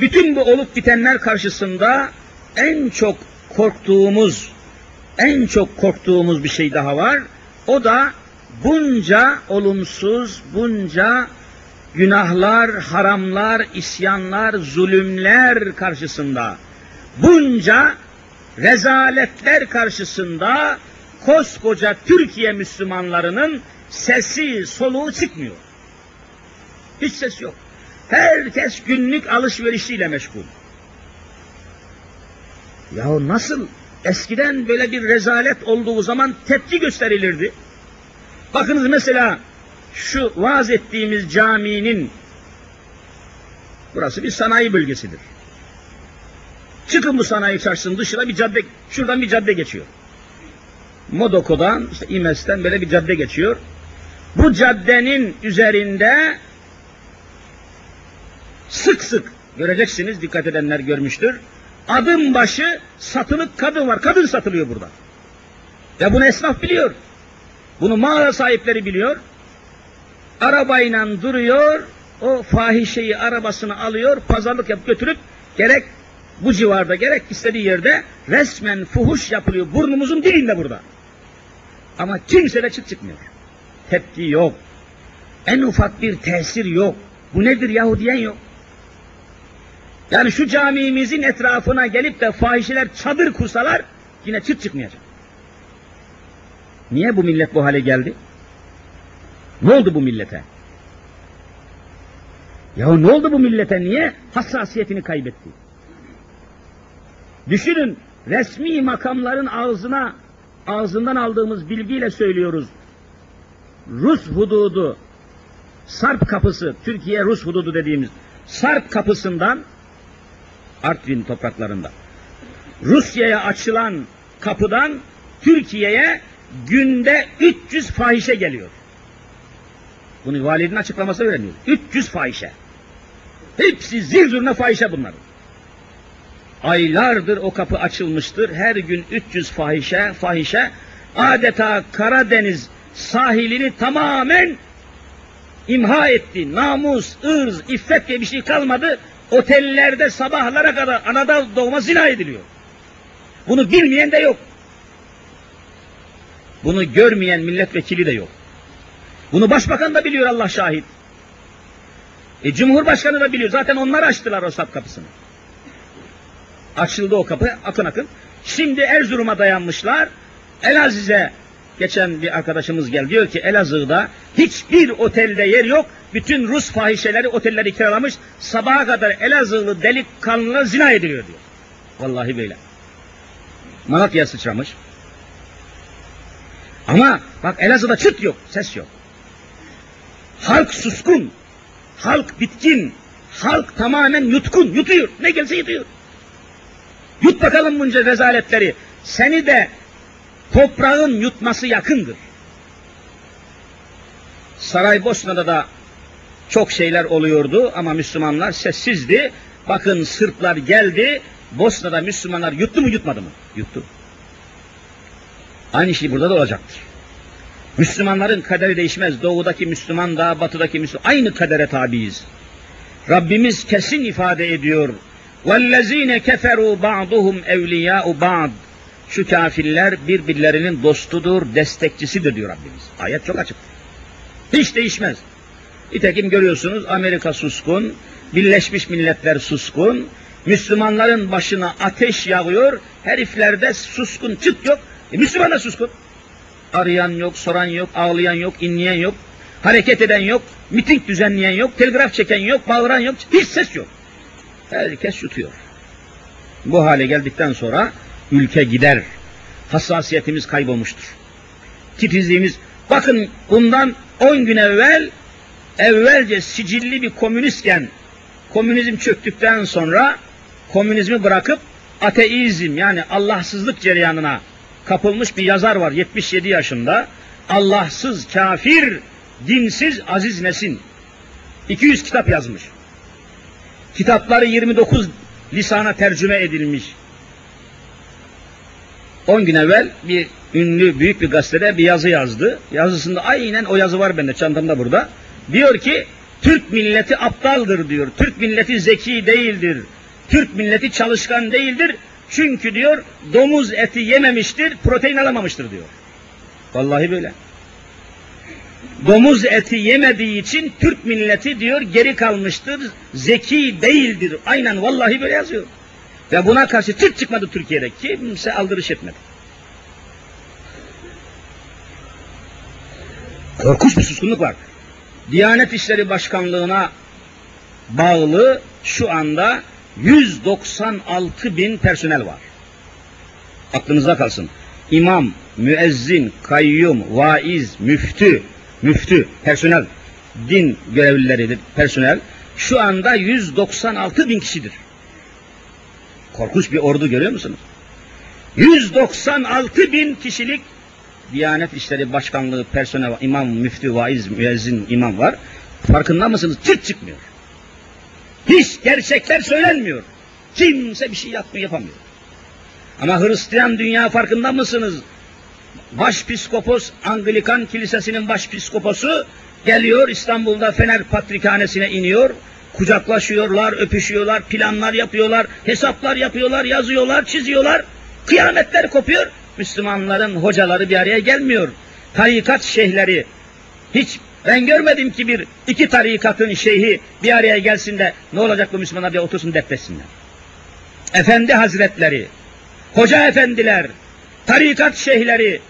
Bütün bu olup bitenler karşısında en çok korktuğumuz, en çok korktuğumuz bir şey daha var. O da bunca olumsuz, bunca günahlar, haramlar, isyanlar, zulümler karşısında, bunca rezaletler karşısında koskoca Türkiye Müslümanlarının sesi, soluğu çıkmıyor. Hiç ses yok. Herkes günlük alışverişiyle meşgul. Ya nasıl eskiden böyle bir rezalet olduğu zaman tepki gösterilirdi. Bakınız mesela şu vaaz ettiğimiz caminin burası bir sanayi bölgesidir. Çıkın bu sanayi çarşısının dışına bir cadde, şuradan bir cadde geçiyor. Modoko'dan, işte İmes'ten böyle bir cadde geçiyor. Bu caddenin üzerinde sık sık göreceksiniz, dikkat edenler görmüştür. Adım başı satılık kadın var. Kadın satılıyor burada. Ve bunu esnaf biliyor. Bunu mağara sahipleri biliyor. Arabayla duruyor, o fahişeyi arabasını alıyor, pazarlık yapıp götürüp gerek bu civarda gerek istediği yerde resmen fuhuş yapılıyor. Burnumuzun dibinde burada. Ama kimse de çıt çıkmıyor. Tepki yok. En ufak bir tesir yok. Bu nedir yahu diyen yok. Yani şu camimizin etrafına gelip de fahişeler çadır kursalar yine çıt çıkmayacak. Niye bu millet bu hale geldi? Ne oldu bu millete? Ya ne oldu bu millete niye hassasiyetini kaybetti? Düşünün resmi makamların ağzına ağzından aldığımız bilgiyle söylüyoruz. Rus hududu Sarp kapısı, Türkiye Rus hududu dediğimiz Sarp kapısından Artvin topraklarında Rusya'ya açılan kapıdan Türkiye'ye günde 300 fahişe geliyor. Bunu valinin açıklaması öğreniyor. 300 fahişe. Hepsi zil zurna fahişe bunların. Aylardır o kapı açılmıştır. Her gün 300 fahişe, fahişe adeta Karadeniz sahilini tamamen imha etti. Namus, ırz, iffet diye bir şey kalmadı. Otellerde sabahlara kadar anada doğma zina ediliyor. Bunu bilmeyen de yok. Bunu görmeyen milletvekili de yok. Bunu başbakan da biliyor Allah şahit. E, Cumhurbaşkanı da biliyor. Zaten onlar açtılar o sap kapısını. Açıldı o kapı akın akın. Şimdi Erzurum'a dayanmışlar. Elaziz'e geçen bir arkadaşımız geldi. Diyor ki Elazığ'da hiçbir otelde yer yok. Bütün Rus fahişeleri otelleri kiralamış. Sabaha kadar Elazığlı delikanlılar zina ediliyor diyor. Vallahi böyle. Malatya'ya sıçramış. Ama bak Elazığ'da çıt yok, ses yok. Halk suskun, halk bitkin, halk tamamen yutkun, yutuyor. Ne gelse yutuyor. Yut bakalım bunca rezaletleri. Seni de toprağın yutması yakındır. Saraybosna'da da çok şeyler oluyordu ama Müslümanlar sessizdi. Bakın Sırplar geldi, Bosna'da Müslümanlar yuttu mu yutmadı mı? Yuttu. Aynı şey burada da olacaktır. Müslümanların kaderi değişmez. Doğudaki Müslüman da, batıdaki Müslüman aynı kadere tabiiz. Rabbimiz kesin ifade ediyor. وَالَّذ۪ينَ كَفَرُوا بَعْضُهُمْ اَوْلِيَاءُ بَعْضٍ şu kafirler birbirlerinin dostudur, destekçisidir diyor Rabbimiz. Ayet çok açık. Hiç değişmez. Nitekim görüyorsunuz Amerika suskun, Birleşmiş Milletler suskun, Müslümanların başına ateş yağıyor, heriflerde suskun çıt yok, e, Müslüman da suskun. Arayan yok, soran yok, ağlayan yok, inleyen yok, hareket eden yok, miting düzenleyen yok, telgraf çeken yok, bağıran yok, hiç ses yok. Herkes yutuyor. Bu hale geldikten sonra ülke gider. Hassasiyetimiz kaybolmuştur. Titizliğimiz, bakın bundan 10 gün evvel, evvelce sicilli bir komünistken, komünizm çöktükten sonra komünizmi bırakıp ateizm yani Allahsızlık cereyanına kapılmış bir yazar var 77 yaşında. Allahsız, kafir, dinsiz Aziz Nesin. 200 kitap yazmış. Kitapları 29 lisana tercüme edilmiş. 10 gün evvel bir ünlü büyük bir gazetede bir yazı yazdı. Yazısında aynen o yazı var bende çantamda burada. Diyor ki Türk milleti aptaldır diyor. Türk milleti zeki değildir. Türk milleti çalışkan değildir. Çünkü diyor domuz eti yememiştir, protein alamamıştır diyor. Vallahi böyle. Domuz eti yemediği için Türk milleti diyor geri kalmıştır, zeki değildir. Aynen vallahi böyle yazıyor. Ve buna karşı Türk çıkmadı Türkiye'de. Kimse aldırış etmedi. Korkunç bir suskunluk var. Diyanet İşleri Başkanlığı'na bağlı şu anda 196 bin personel var. Aklınızda kalsın. İmam, müezzin, kayyum, vaiz, müftü, müftü, personel, din görevlileridir personel. Şu anda 196 bin kişidir. Korkunç bir ordu görüyor musunuz? 196 bin kişilik Diyanet İşleri Başkanlığı personel, imam, müftü, vaiz, müezzin, imam var. Farkında mısınız? Çıt çıkmıyor. Hiç gerçekler söylenmiyor. Kimse bir şey yapmıyor, yapamıyor. Ama Hristiyan dünya farkında mısınız? Başpiskopos, Anglikan Kilisesi'nin başpiskoposu geliyor İstanbul'da Fener Patrikhanesi'ne iniyor. Kucaklaşıyorlar, öpüşüyorlar, planlar yapıyorlar, hesaplar yapıyorlar, yazıyorlar, çiziyorlar. Kıyametler kopuyor. Müslümanların hocaları bir araya gelmiyor. Tarikat şeyhleri hiç ben görmedim ki bir iki tarikatın şeyhi bir araya gelsin de ne olacak bu Müslümanlar diye otursun defretsinler. Efendi hazretleri, hoca efendiler, tarikat şeyhleri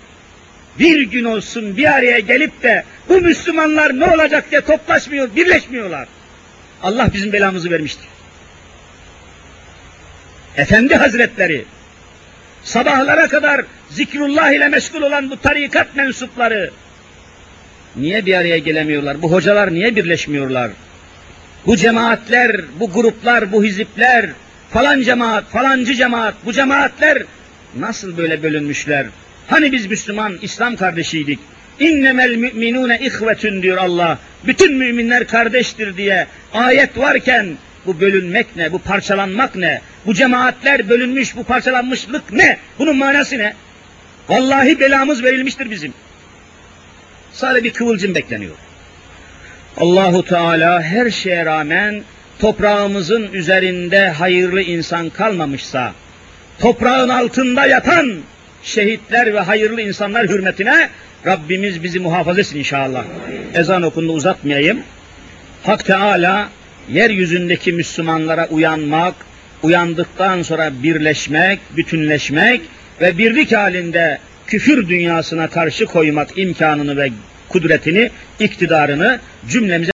bir gün olsun bir araya gelip de bu Müslümanlar ne olacak diye toplaşmıyor, birleşmiyorlar. Allah bizim belamızı vermiştir. Efendi hazretleri, sabahlara kadar zikrullah ile meşgul olan bu tarikat mensupları, niye bir araya gelemiyorlar? Bu hocalar niye birleşmiyorlar? Bu cemaatler, bu gruplar, bu hizipler, falan cemaat, falancı cemaat, bu cemaatler nasıl böyle bölünmüşler? Hani biz Müslüman, İslam kardeşiydik. İnnemel müminune ihvetün diyor Allah. Bütün müminler kardeştir diye ayet varken bu bölünmek ne, bu parçalanmak ne? Bu cemaatler bölünmüş, bu parçalanmışlık ne? Bunun manası ne? Vallahi belamız verilmiştir bizim. Sadece bir kıvılcım bekleniyor. Allahu Teala her şeye rağmen toprağımızın üzerinde hayırlı insan kalmamışsa, toprağın altında yatan şehitler ve hayırlı insanlar hürmetine Rabbimiz bizi muhafaza etsin inşallah. Ezan okundu uzatmayayım. Hak Teala yeryüzündeki Müslümanlara uyanmak, uyandıktan sonra birleşmek, bütünleşmek ve birlik halinde küfür dünyasına karşı koymak imkanını ve kudretini, iktidarını cümlemize